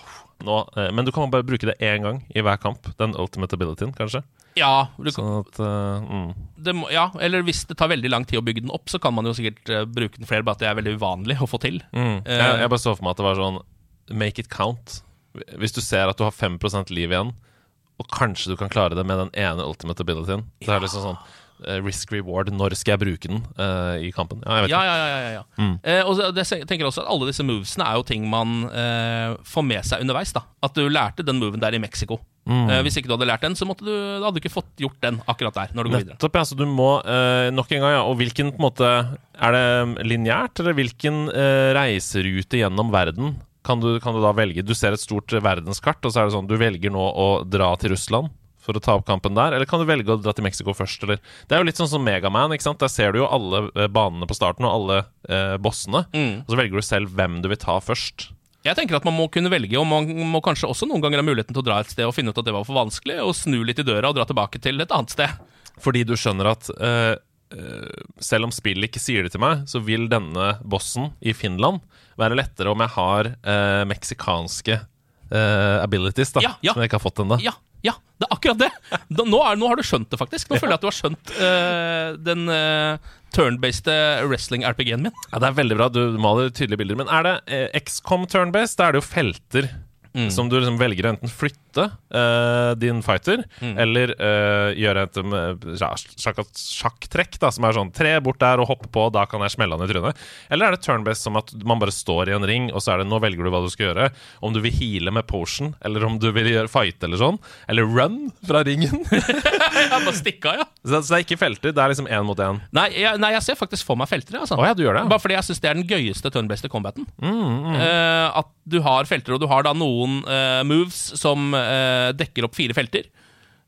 nå uh, Men du kan bare bruke det én gang i hver kamp. Den ultimate abilityen, kanskje. Ja, du, Sånn at mm. det må, ja, eller hvis det tar veldig lang tid å bygge den opp, så kan man jo sikkert bruke den flere, bare at det er veldig uvanlig å få til. Mm. Jeg, jeg bare så for meg at det var sånn Make it count. Hvis du ser at du har 5% liv igjen, og kanskje du kan klare det med den ene ultimate abilityen, så er det liksom sånn uh, risk reward. Når skal jeg bruke den uh, i kampen? Ja, Ja, ja, ja. ja, ja. Mm. Uh, og det, jeg tenker også at Alle disse movesene er jo ting man får med seg underveis. da At du lærte den moven der i Mexico. Mm. Hvis ikke du hadde lært den, så måtte du, hadde du ikke fått gjort den akkurat der. Når du går videre Nettopp, ja. Så du må nok en gang, ja. Og hvilken på en måte Er det lineært, eller hvilken reiserute gjennom verden kan du, kan du da velge? Du ser et stort eh, verdenskart, og så er det sånn du velger nå å dra til Russland for å ta opp kampen der, eller kan du velge å dra til Mexico først, eller Det er jo litt sånn som Megaman, ikke sant. Der ser du jo alle eh, banene på starten, og alle eh, bossene. Mm. Og så velger du selv hvem du vil ta først. Jeg tenker at man må kunne velge, og man må kanskje også noen ganger ha muligheten til å dra et sted og finne ut at det var for vanskelig, og snu litt i døra og dra tilbake til et annet sted. Fordi du skjønner at eh, eh, selv om spillet ikke sier det til meg, så vil denne bossen i Finland være lettere om jeg har eh, meksikanske eh, abilities, da. Ja, ja. Som jeg ikke har fått ennå. Ja, ja, det er akkurat det! Da, nå, er, nå har du skjønt det, faktisk. Nå føler jeg at du har skjønt eh, den uh, turn-based wrestling-RPG-en min. Ja, det er veldig bra. Du maler tydelige bilder. Men er det eh, XCOM turn-based? Da er det jo felter. Mm. Som du liksom velger å enten flytte uh, din fighter, Mm. eller uh, gjøre et um, sjakktrekk, sjakk, som er sånn tre bort der og hoppe på, da kan jeg smelle han i trynet. Eller er det turn-based som at man bare står i en ring, og så er det nå velger du hva du skal gjøre. Om du vil heale med potion, eller om du vil gjøre fight eller sånn. Eller run fra ringen. (laughs) Jeg bare stikka, ja. så, så det er ikke felter, det er liksom én mot én. Nei nei, jeg ser faktisk for meg felter. Altså. oh, ja, du gjør det? Bare fordi jeg syns det er den gøyeste turn-based combaten. Mm, Eh, at du har felter, og du har da noen eh, moves som eh, dekker opp fire felter.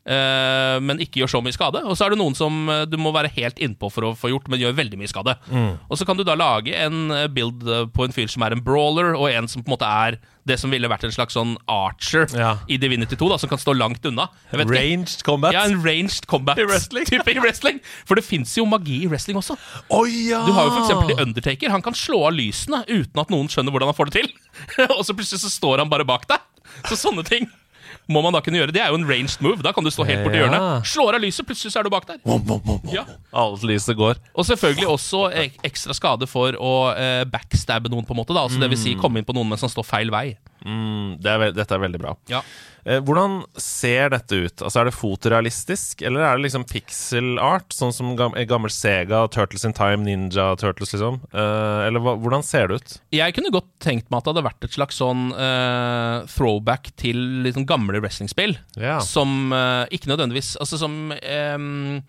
eh, men ikke gjør så mye skade. Og så er det noen som du må være helt innpå for å få gjort, men gjør veldig mye skade. Mm. Og så kan du da lage en build på en fyr som er en brawler, og en som på en måte er det som ville vært en slags sånn archer Ja. i Divinity 2, da, som kan stå langt unna. Ranged combat. Ja, en ranged combat. I wrestling. Type i wrestling. For det fins jo magi i wrestling også. Oh, ja! Du har jo for eksempel Undertaker. Han kan slå av lysene uten at noen skjønner hvordan han får det til. (laughs) og så plutselig så står han bare bak deg. Så sånne ting må man da kunne gjøre. Det er jo en ranged move. Da kan du stå helt borti Ja. hjørnet. Slår av lyset, plutselig så er du bak der. Ja. Alt lyset går. Og selvfølgelig også ek ekstra skade for å eh, backstabbe noen, på en måte. da Altså Det vil si komme inn på noen mens han står feil vei. Mm, det er, ve- dette er veldig bra. Ja. Eh, hvordan ser dette ut? Altså Er det fotorealistisk, eller er det liksom pixel art? Sånn som gammel Sega, Turtles in Time, Ninja Turtles, liksom? Eh, eller hvordan ser det ut? Jeg kunne godt tenkt meg at det hadde vært et slags sånn uh, throwback til liksom gamle wrestlingspill. Yeah. Som uh, ikke nødvendigvis Altså som ehm,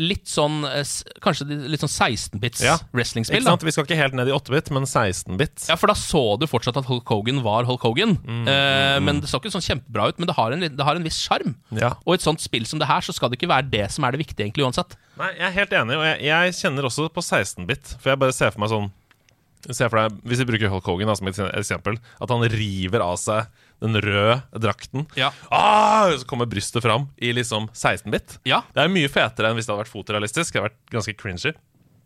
Litt sånn eh, Kanskje litt sånn 16-bits Ja. wrestlingspill. Vi skal ikke helt ned i 8-bit, men 16-bit. Ja, for da så du fortsatt at Hulk Hogan var Hulk Hogan. Mm, Eh, men Det så ikke sånn kjempebra ut, men det har en, det har en viss sjarm. Ja. Og i et sånt spill som det her, så skal det ikke være det som er det viktige, egentlig, uansett. Nei, jeg er helt enig, og jeg, jeg kjenner også på 16-bit. For jeg bare ser for meg sånn Se for deg, Hvis vi bruker Hulk Hogan da, som et eksempel, at han river av seg den røde drakten. Ja. Ah, så kommer brystet fram i liksom 16-bit. Ja, Det er mye fetere enn hvis det hadde vært fotorealistisk. Det hadde vært ganske cringy.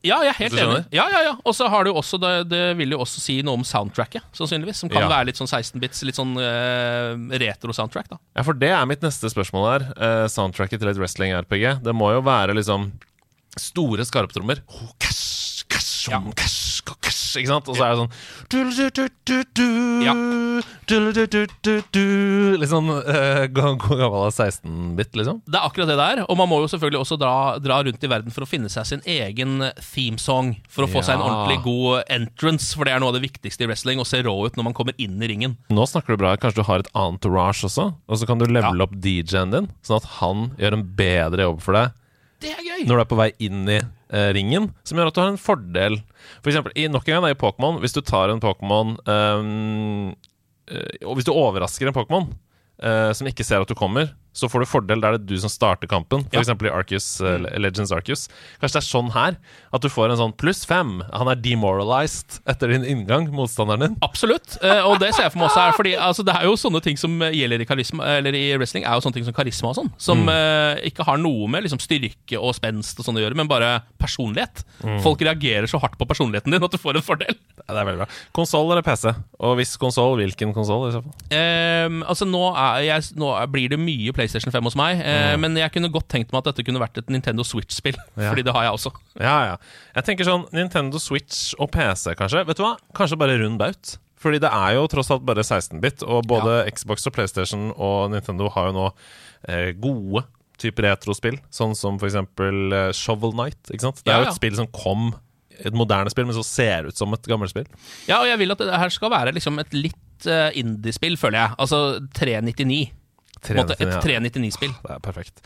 ja jeg er helt enig. Ja, ja, ja. Og så har du også det, det vil jo også si noe om soundtracket, sannsynligvis. Som kan Ja. være litt sånn 16-bits, litt sånn uh, retro-soundtrack, da. Ja, for det er mitt neste spørsmål her. Uh, soundtracket til et wrestling-RPG. Det må jo være liksom store skarptrommer. Oh, cash, cash, Ja. cash, ikke sant? Og så er det sånn Ja. Litt sånn uh, gammel 16-bit, liksom. Det er akkurat det der, og man må jo selvfølgelig også dra, dra rundt i verden for å finne seg sin egen themesong. For å få seg en ordentlig god entrance, for det er noe av det viktigste i wrestling. Å se rå ut når man kommer inn i ringen. Nå snakker du bra. Kanskje du har et entourage også? Og så kan du levele Ja. opp DJ-en din, sånn at han gjør en bedre jobb for deg Det er gøy! når du er på vei inn i eh, ringen, som gjør at du har en fordel. For eksempel, i nok en gang i Pokémon, hvis du tar en Pokémon eh, hvis du overrasker en Pokémon eh, som ikke ser at du kommer, så får du fordel. Da er det du som starter kampen, Ja. f.eks. i Arcus, mm. Legends Arceus. Kanskje det er sånn her, at du får en sånn pluss fem. Han er demoralized etter din inngang, motstanderen din. Absolutt. eh, og det ser jeg for meg også her. Fordi altså, det er jo sånne ting som gjelder i, karisma, eller i wrestling, er jo sånne ting som karisma og sånn. Som Mm. eh, ikke har noe med liksom, styrke og spenst og sånn å gjøre, men bare personlighet. Mm. Folk reagerer så hardt på personligheten din at du får en fordel. Ja, det er veldig bra. Konsoll eller PC? Og hvis konsoll, hvilken konsoll? i så fall? Ehm, altså nå, er jeg, nå er- blir det mye PlayStation 5 hos meg, eh, men jeg kunne godt tenkt meg at dette kunne vært et Nintendo Switch-spill. (laughs) Ja. Fordi det har jeg også. Ja, ja. Jeg tenker sånn Nintendo Switch og PC, kanskje. Vet du hva? Kanskje bare rund baut. Fordi det er jo tross alt bare 16-bit, og både Xbox og PlayStation og Nintendo har jo nå eh, gode type retrospill, sånn som for eksempel eh, Shovel Knight. Ikke sant? Det er Ja, jo et spill som kom, et moderne spill, men som ser ut som et gammelt spill. Ja, og jeg vil at det her skal være liksom et litt uh, indie-spill, føler jeg. Altså 399. Måte, et 399-spill. Det er perfekt.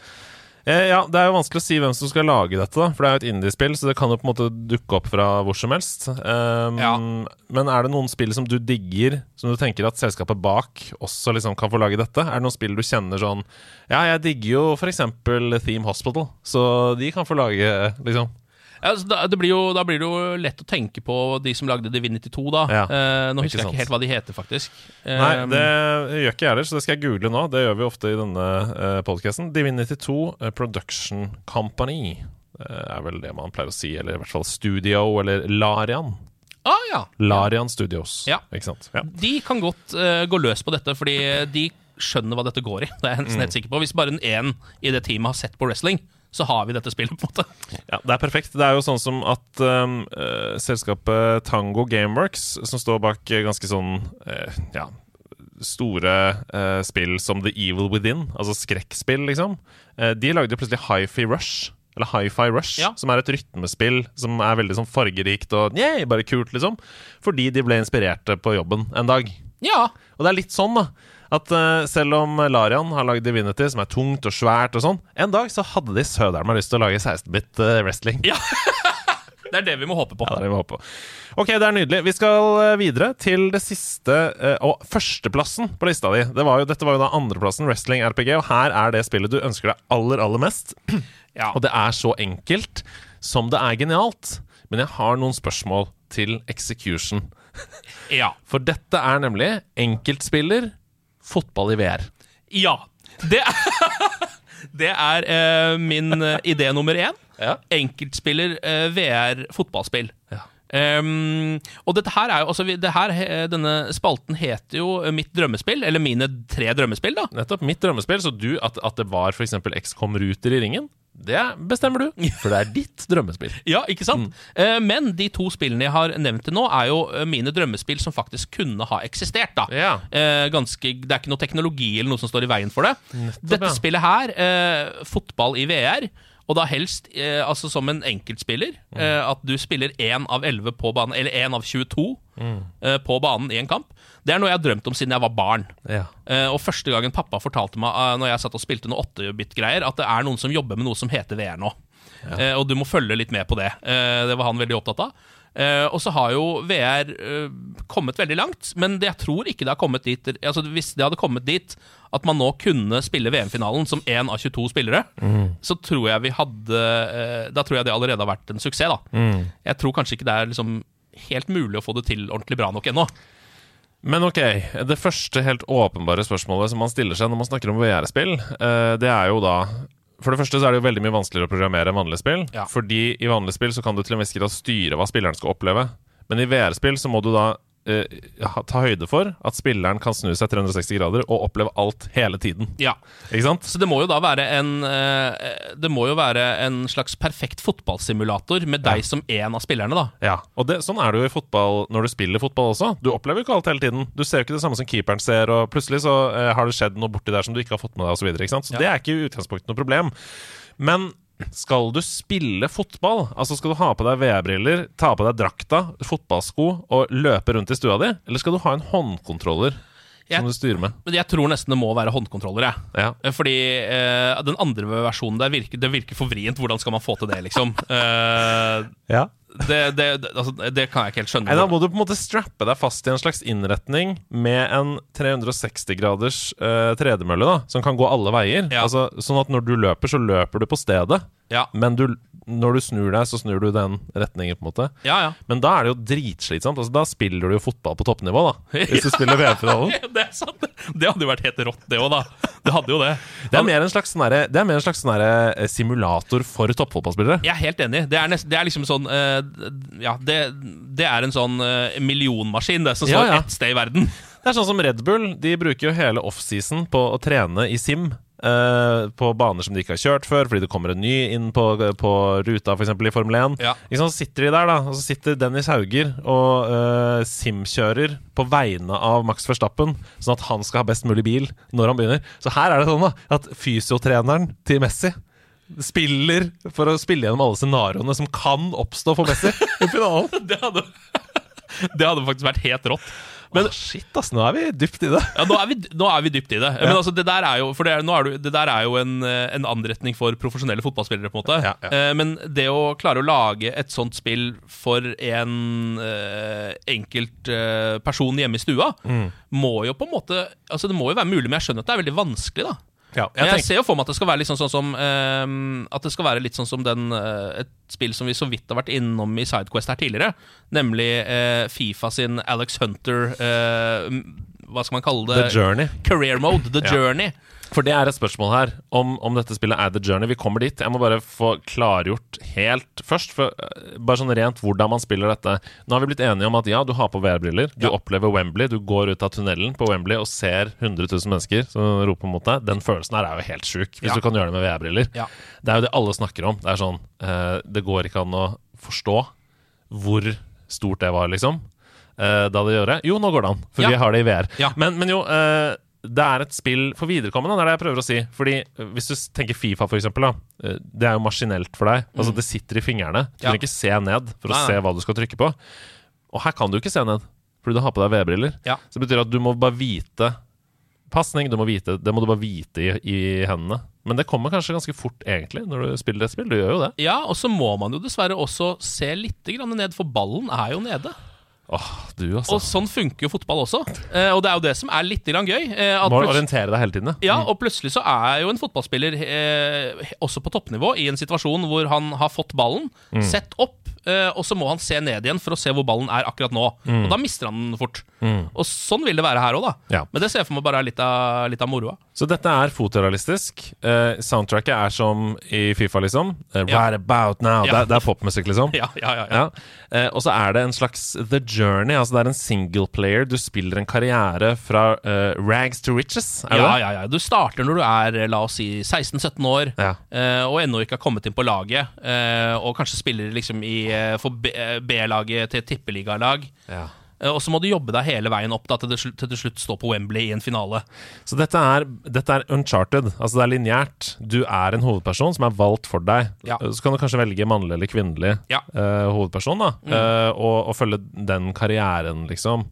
Eh, ja, Det er jo vanskelig å si hvem som skal lage dette, da for det er jo et indiespill, så det kan jo på en måte dukke opp fra hvor som helst. Um, Ja. Men er det noen spill som du digger, som du tenker at selskapet bak også liksom kan få lage dette? Er det noen spill du kjenner sånn Ja, jeg digger jo f.eks. Theme Hospital, så de kan få lage liksom altså, da, det blir jo, da blir det jo lett å tenke på de som lagde Divinity 2, da. Ja, Eh, nå husker jeg ikke helt hva de heter, faktisk. Nei, Um, det gjør ikke jeg heller, så det skal jeg google nå. Det gjør vi ofte i denne uh, podkasten. Divinity 2 eh, Production Company eh, er vel det man pleier å si, eller i hvert fall Studio, eller Larian. Ah, ja. Larian Studios. Ja. Ja. De kan godt uh, gå løs på dette, fordi de skjønner hva dette går i. Det er jeg nesten helt sikker på. Hvis bare en én i det teamet har sett på wrestling, så har vi dette spillet, på en måte. ja, Det er perfekt. Det er jo sånn som at um, uh, selskapet Tango Gameworks, som står bak eh, ganske sånn uh, ja, store uh, spill som The Evil Within, altså skrekkspill, liksom, de lagde jo plutselig Hi-Fi Rush. Eller Hi-Fi Rush, Ja. som er et rytmespill som er veldig sånn fargerikt og yeah, bare kult, liksom. Fordi de ble inspirerte på jobben en dag. Ja. Og det er litt sånn, da. At uh, selv om Larian har lagd Divinity, som er tungt og svært og sånn, en dag så hadde de søderen lyst til å lage 16-bit eh, wrestling. ja. (laughs) det er det vi må håpe på. Ja, det er det vi håper på. Ok, det er nydelig. Vi skal eh, videre til det siste og førsteplassen på lista di. Det var jo, dette var jo da andreplassen, wrestling RPG, og her er det spillet du ønsker deg aller, aller mest. (clears throat) Ja. Og det er så enkelt som det er genialt. Men jeg har noen spørsmål til execution. ja. (laughs) For dette er nemlig enkeltspiller fotball i VR. Ja. Det er, (laughs) det er eh, min eh, idé nummer én. Ja. Enkeltspiller eh, VR fotballspill. Ja. Um, og dette her er jo altså, det her, eh, Denne spalten heter jo eh, Mitt drømmespill, eller Mine tre drømmespill. da Nettopp. Mitt drømmespill. Så du, at, at det var f.eks. XCOM Ruter i ringen, det bestemmer du. For det er ditt drømmespill. (laughs) Ja, ikke sant? Eh, men de to spillene jeg har nevnt til nå, er jo eh, mine drømmespill som faktisk kunne ha eksistert. da Ja. Eh, ganske, Det er ikke noe teknologi eller noe som står i veien for det. Dette ja. spillet her, eh, fotball i VR, og da helst eh, altså som en enkeltspiller. Eh, at du spiller én av 11 på banen, eller én av 22 eh, på banen i en kamp. Det er noe jeg har drømt om siden jeg var barn. Ja. Eh, og første gangen pappa fortalte meg uh, Når jeg satt og spilte noe 8-bit-greier, at det er noen som jobber med noe som heter VR nå. Ja. og du må følge litt med på det. Eh, det var han veldig opptatt av. Eh, og så har jo VR eh, kommet veldig langt, men det, jeg tror ikke det har kommet dit Altså Hvis det hadde kommet dit at man nå kunne spille VM-finalen som én av 22 spillere, så tror jeg vi hadde eh, Da tror jeg det allerede har vært en suksess. da Jeg tror kanskje ikke det er liksom helt mulig å få det til ordentlig bra nok ennå. Men ok, det første helt åpenbare spørsmålet som man stiller seg når man snakker om VR-spill, eh, det er jo da For det første så er det jo veldig mye vanskeligere å programmere enn vanlige spill. Ja. Fordi i vanlige spill så kan du til en viss grad styre hva spilleren skal oppleve. Men i VR-spill så må du da ha- ta høyde for at spilleren kan snu seg 360 grader og oppleve alt hele tiden. Ja Ikke sant? Så det må jo da være en uh, Det må jo være en slags perfekt fotballsimulator med deg som en av spillerne, da. Ja, og det, sånn er det jo i fotball når du spiller fotball også. Du opplever jo ikke alt hele tiden. Du ser jo ikke det samme som keeperen ser, og plutselig så uh, har det skjedd noe borti der som du ikke har fått med deg, osv. Så, videre, ikke sant? så Ja. det er ikke i utgangspunktet noe problem. Men skal du spille fotball, altså skal du ha på deg VR-briller, ta på deg drakta, fotballsko og løpe rundt i stua di, eller skal du ha en håndkontroller? Jeg- som du styrer med. Men jeg tror nesten det må være håndkontroller, jeg. Ja. Eh, Fordi eh, den andre versjonen der virker, det virker for vrient. Hvordan skal man få til det, liksom? (laughs) Eh, ja. Det, det, altså, det kan jeg ikke helt skjønne. Nei, Da må du på en måte strappe deg fast i en slags innretning med en 360-graders uh, tredemølle da, som kan gå alle veier. Ja. Altså, sånn at når du løper, så løper du på stedet. Ja, Men du, når du snur deg, så snur du den retningen. på en måte ja. ja. Men da er det jo dritslitsomt. Altså, da spiller du jo fotball på toppnivå, da. Hvis du spiller VM-finalen. (laughs) det er sant. Det hadde jo vært helt rått, det òg, da. Det hadde jo det. Det er mer en slags, sånn er mer en slags sånn eh, simulator for toppfotballspillere. Jeg er helt enig. Det er, nest, det er liksom sånn eh, Ja, det, det er en sånn eh, millionmaskin, det som står Ja, ja. ett sted i verden. Det er sånn som Red Bull. De bruker jo hele offseason på å trene i sim. eh, på baner som de ikke har kjørt før, fordi det kommer en ny inn på, på ruta, f.eks. i Formel 1. Ja. Ikke Så sitter de der, da, og så sitter Dennis Hauger og uh, simkjører på vegne av Max Verstappen, sånn at han skal ha best mulig bil når han begynner. Så her er det sånn da at fysiotreneren til Messi spiller for å spille gjennom alle scenarioene som kan oppstå for Messi i finalen. (laughs) Det hadde, (laughs) det hadde faktisk vært helt rått. Men shit, ass, nå er vi dypt i det. Ja, nå er vi, nå er vi dypt i det. Men altså, det der er jo, for det, er, nå er du, det der er jo en, eh, en anretning for profesjonelle fotballspillere. på en måte Ja, ja. Eh, Men det å klare å lage et sånt spill for en eh, enkelt eh, person hjemme i stua, Mm. må jo på en måte Altså Det må jo være mulig, men jeg skjønner at det er veldig vanskelig. da Ja, Men jeg ser jo for meg at det skal være litt sånn, sånn som ehm, At det skal være litt sånn som den uh, et spill som vi så vidt har vært innom i Sidequest her tidligere. Nemlig uh, Fifa sin Alex Hunter uh, Hva skal man kalle det? The Journey. Career mode. The. Journey. For det er et spørsmål her om, om dette spillet er The Journey. Vi kommer dit. Jeg må bare få klargjort helt først, for, øh, bare sånn rent hvordan man spiller dette. Nå har vi blitt enige om at ja, du har på VR-briller, du Ja. opplever Wembley, du går ut av tunnelen på Wembley og ser 100 000 mennesker som roper mot deg. Den følelsen her er jo helt sjuk, hvis Ja. du kan gjøre det med VR-briller. Ja. Det er jo det alle snakker om. Det er sånn uh, Det går ikke an å forstå hvor stort det var, liksom. Uh, da det gjorde. Jo, nå går det an, for vi har det i VR. Men, men jo, eh, det er et spill for viderekommende, det er det jeg prøver å si. Fordi eh, Hvis du tenker Fifa, for eksempel, da. eh, Det er jo maskinelt for deg. Altså Det sitter i fingrene. Du kan Ja. ikke se ned for å Nei, se hva du skal trykke på. Og her kan du ikke se ned, fordi du har på deg VR-briller. Ja. Så det betyr at du må bare vite Pasning, det må du bare vite i, i hendene. Men det kommer kanskje ganske fort, egentlig, når du spiller et spill. Du gjør jo det. Ja, og så må man jo dessverre også se litt grann ned, for ballen er jo nede. Åh, du, altså. Og sånn funker jo fotball også. Eh, og det er jo det som er litt grann gøy. Eh, Må orientere deg hele tiden, Ja, og plutselig så er jo en fotballspiller eh, også på toppnivå i en situasjon hvor han har fått ballen, Mm. sett opp, og så må han se ned igjen for å se hvor ballen er akkurat nå. Og da mister han den fort. Og sånn vil det være her òg, da. Mm. Ja. Men det ser jeg for meg bare er litt av, litt av moroa. Så dette er fotorealistisk. Eh, soundtracket er som i Fifa, liksom. Eh, Ja. Right about now. Ja. Det, det er popmusikk, liksom. (laughs) Ja, ja, ja. ja. Ja. Eh, og så er det en slags The Journey. Altså Det er en single player. Du spiller en karriere fra eh, rags to riches. Er det Ja, det? ja, ja. Du starter når du er la oss si 16-17 år eh, og ennå ikke har kommet inn på laget. eh, og kanskje spiller liksom i, eh, for eh, B-laget til tippeligalag. Ja. Eh, og så må du jobbe deg hele veien opp da, til, til til slutt stå på Wembley i en finale. Så dette er, dette er uncharted. Altså det er lineært. Du er en hovedperson som er valgt for deg. Ja. Så kan du kanskje velge mannlig eller kvinnelig Ja. uh, hovedperson, da. Eh, og, og følge den karrieren, liksom.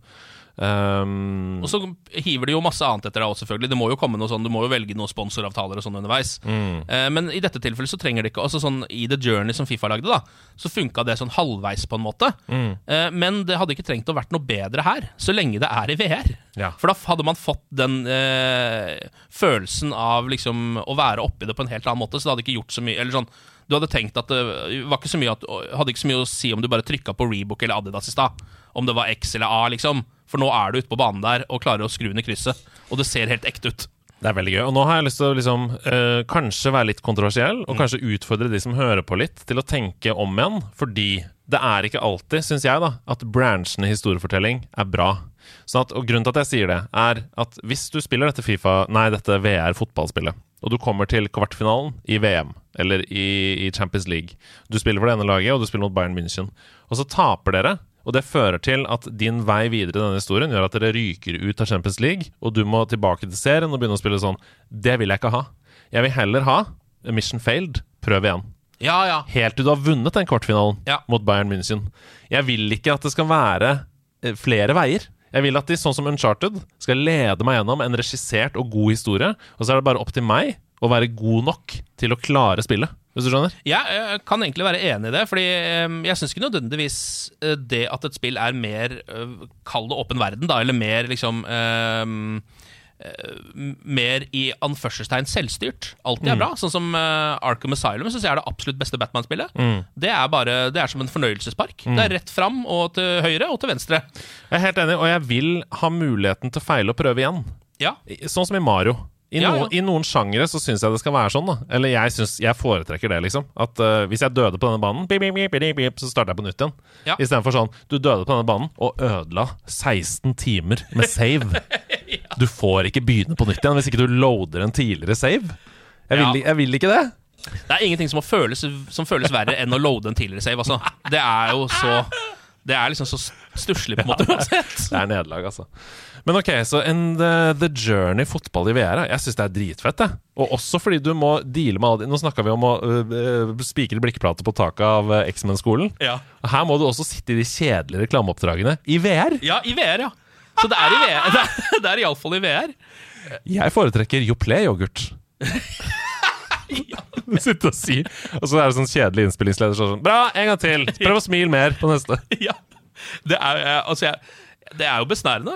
Um, Og så hiver de jo masse annet etter deg òg, selvfølgelig. Det må jo komme noe sånn, Du må jo velge noen sponsoravtaler og sånn underveis. Eh, men i dette tilfellet så trenger det ikke altså sånn I The Journey som Fifa lagde, da så funka det sånn halvveis, på en måte. Eh, men det hadde ikke trengt å vært noe bedre her, så lenge det er i VR. Ja. For da hadde man fått den uh, følelsen av liksom å være oppi det på en helt annen måte. Så det hadde ikke gjort så mye Eller sånn Du hadde tenkt at det var ikke så at, hadde ikke så mye å si om du bare trykka på Rebook eller Adidas i stad. Om det var X eller A, liksom. For nå er du ute på banen der og klarer å skru ned krysset. Og det ser helt ekte ut. Det er veldig gøy. Og nå har jeg lyst til å liksom, øh, kanskje være litt kontroversiell, Mm. og kanskje utfordre de som hører på litt, til å tenke om igjen. Fordi det er ikke alltid, syns jeg, da, at branchene historiefortelling er bra. Sånn at, og grunnen til at jeg sier det, er at hvis du spiller dette Fifa, nei, dette VR-fotballspillet, og du kommer til kvartfinalen i VM eller i, i Champions League Du spiller for det ene laget, og du spiller mot Bayern München. Og så taper dere, og det fører til at din vei videre i denne historien gjør at dere ryker ut av Champions League, og du må tilbake til serien og begynne å spille sånn. Det vil jeg ikke ha. Jeg vil heller ha Mission failed. Prøv igjen. Ja, ja. Helt til du har vunnet den kvartfinalen Ja. mot Bayern München. Jeg vil ikke at det skal være eh, flere veier. Jeg vil at de, sånn som Uncharted, skal lede meg gjennom en regissert og god historie. Og så er det bare opp til meg å være god nok til å klare spillet. Hvis du skjønner? Ja, jeg kan egentlig være enig i det, fordi eh, jeg syns ikke nødvendigvis eh, det at et spill er mer eh, Kall det åpen verden, da, eller mer liksom um, Mer i anførselstegn selvstyrt. Alltid er bra. Sånn som Arkham Asylum syns jeg er det absolutt beste Batman-spillet. Det er bare Det er som en fornøyelsespark. Det er rett fram og til høyre og til venstre. Jeg er helt enig, og jeg vil ha muligheten til å feile og prøve igjen. Ja. Sånn som i Mario. I, Ja, noen, ja. I noen sjangere så syns jeg det skal være sånn. da Eller jeg, synes, jeg foretrekker det, liksom. At uh, Hvis jeg døde på denne banen, bip, bip, bip, så starter jeg på nytt igjen. Ja. Istedenfor sånn Du døde på denne banen og ødela 16 timer med (laughs) save. Du får ikke begynne på nytt igjen hvis ikke du loader en tidligere save. Jeg vil, Ja. jeg vil ikke det. Det er ingenting som, føles, som føles verre enn å loade en tidligere save, altså. Det er jo så (laughs) Det er liksom så stusslig, på en (laughs) måte, uansett. Det er nederlag, altså. Men ok, så en, the, The Journey fotball i VR, jeg syns det er dritfett. Jeg. Og også fordi du må deale med alle Nå snakka vi om å uh, spikre blikkplater på taket av uh, X-Men-skolen. Ja. Her må du også sitte i de kjedelige reklameoppdragene i VR. ja, i VR, ja. Så det er i VR. (laughs) Det er, det er iallfall i VR. Jeg foretrekker Yoplait-yoghurt. (laughs) Du (laughs) sitter og sier Og så er det sånn kjedelig innspillingsleder sånn Bra, en gang til! Prøv å smile mer på neste. (laughs) ja. Det er, altså jeg, det er jo besnærende.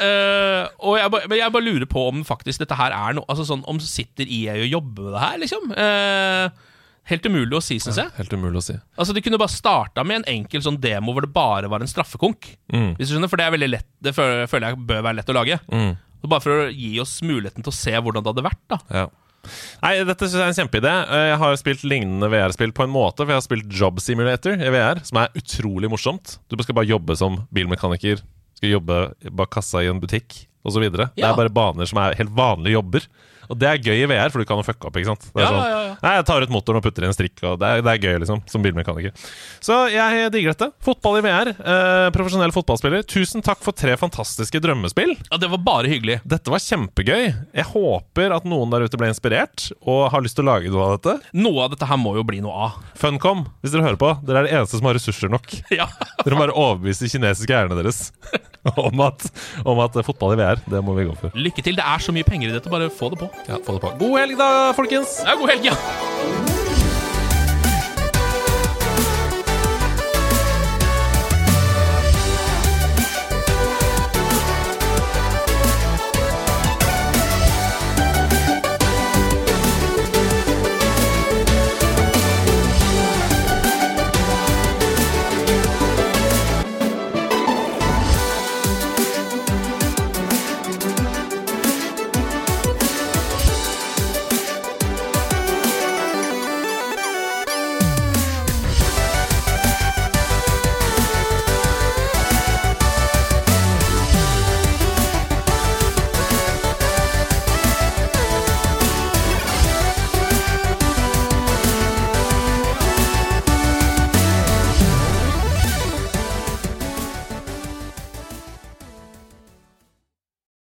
Uh, og jeg, ba- men jeg bare lurer på om faktisk dette her er noe Altså sånn, Om sitter IA og jobber med det her, liksom? Uh, helt umulig å si, syns jeg. Helt umulig å si. Altså De kunne bare starta med en enkel sånn demo hvor det bare var en straffekonk. Hvis du skjønner, For det er veldig lett Det føler jeg bør være lett å lage. Mm. Bare for å gi oss muligheten til å se hvordan det hadde vært. da Ja. Nei, dette synes jeg er en kjempeidé. Eh, Jeg har spilt lignende VR-spill på en måte, for jeg har spilt Job Simulator i VR, som er utrolig morsomt. Du skal bare jobbe som bilmekaniker, skal jobbe bak kassa i en butikk osv. Det er bare baner som er helt vanlige jobber. Og det er gøy i VR, for du kan jo fucke opp. ikke sant? Det er sånn. Nei, Jeg tar ut motoren og putter i en strikk, og det er, det er gøy, liksom, som bilmekaniker. Så jeg digger dette. Fotball i VR. Eh, profesjonell fotballspiller. Tusen takk for tre fantastiske drømmespill. Ja, Det var bare hyggelig. Dette var kjempegøy. Jeg håper at noen der ute ble inspirert og har lyst til å lage noe av dette. Noe av dette her må jo bli noe av. Funcom, hvis dere hører på, dere er det eneste som har ressurser nok. (laughs) Ja, Dere må bare overbevise de kinesiske eierne deres (laughs) (laughs) om at, om at fotball i VR, det må vi gå for. Lykke til. Det er så mye penger i dette. Bare få det på. Ja, få det på. God helg, da, folkens! Ja, God helg, ja!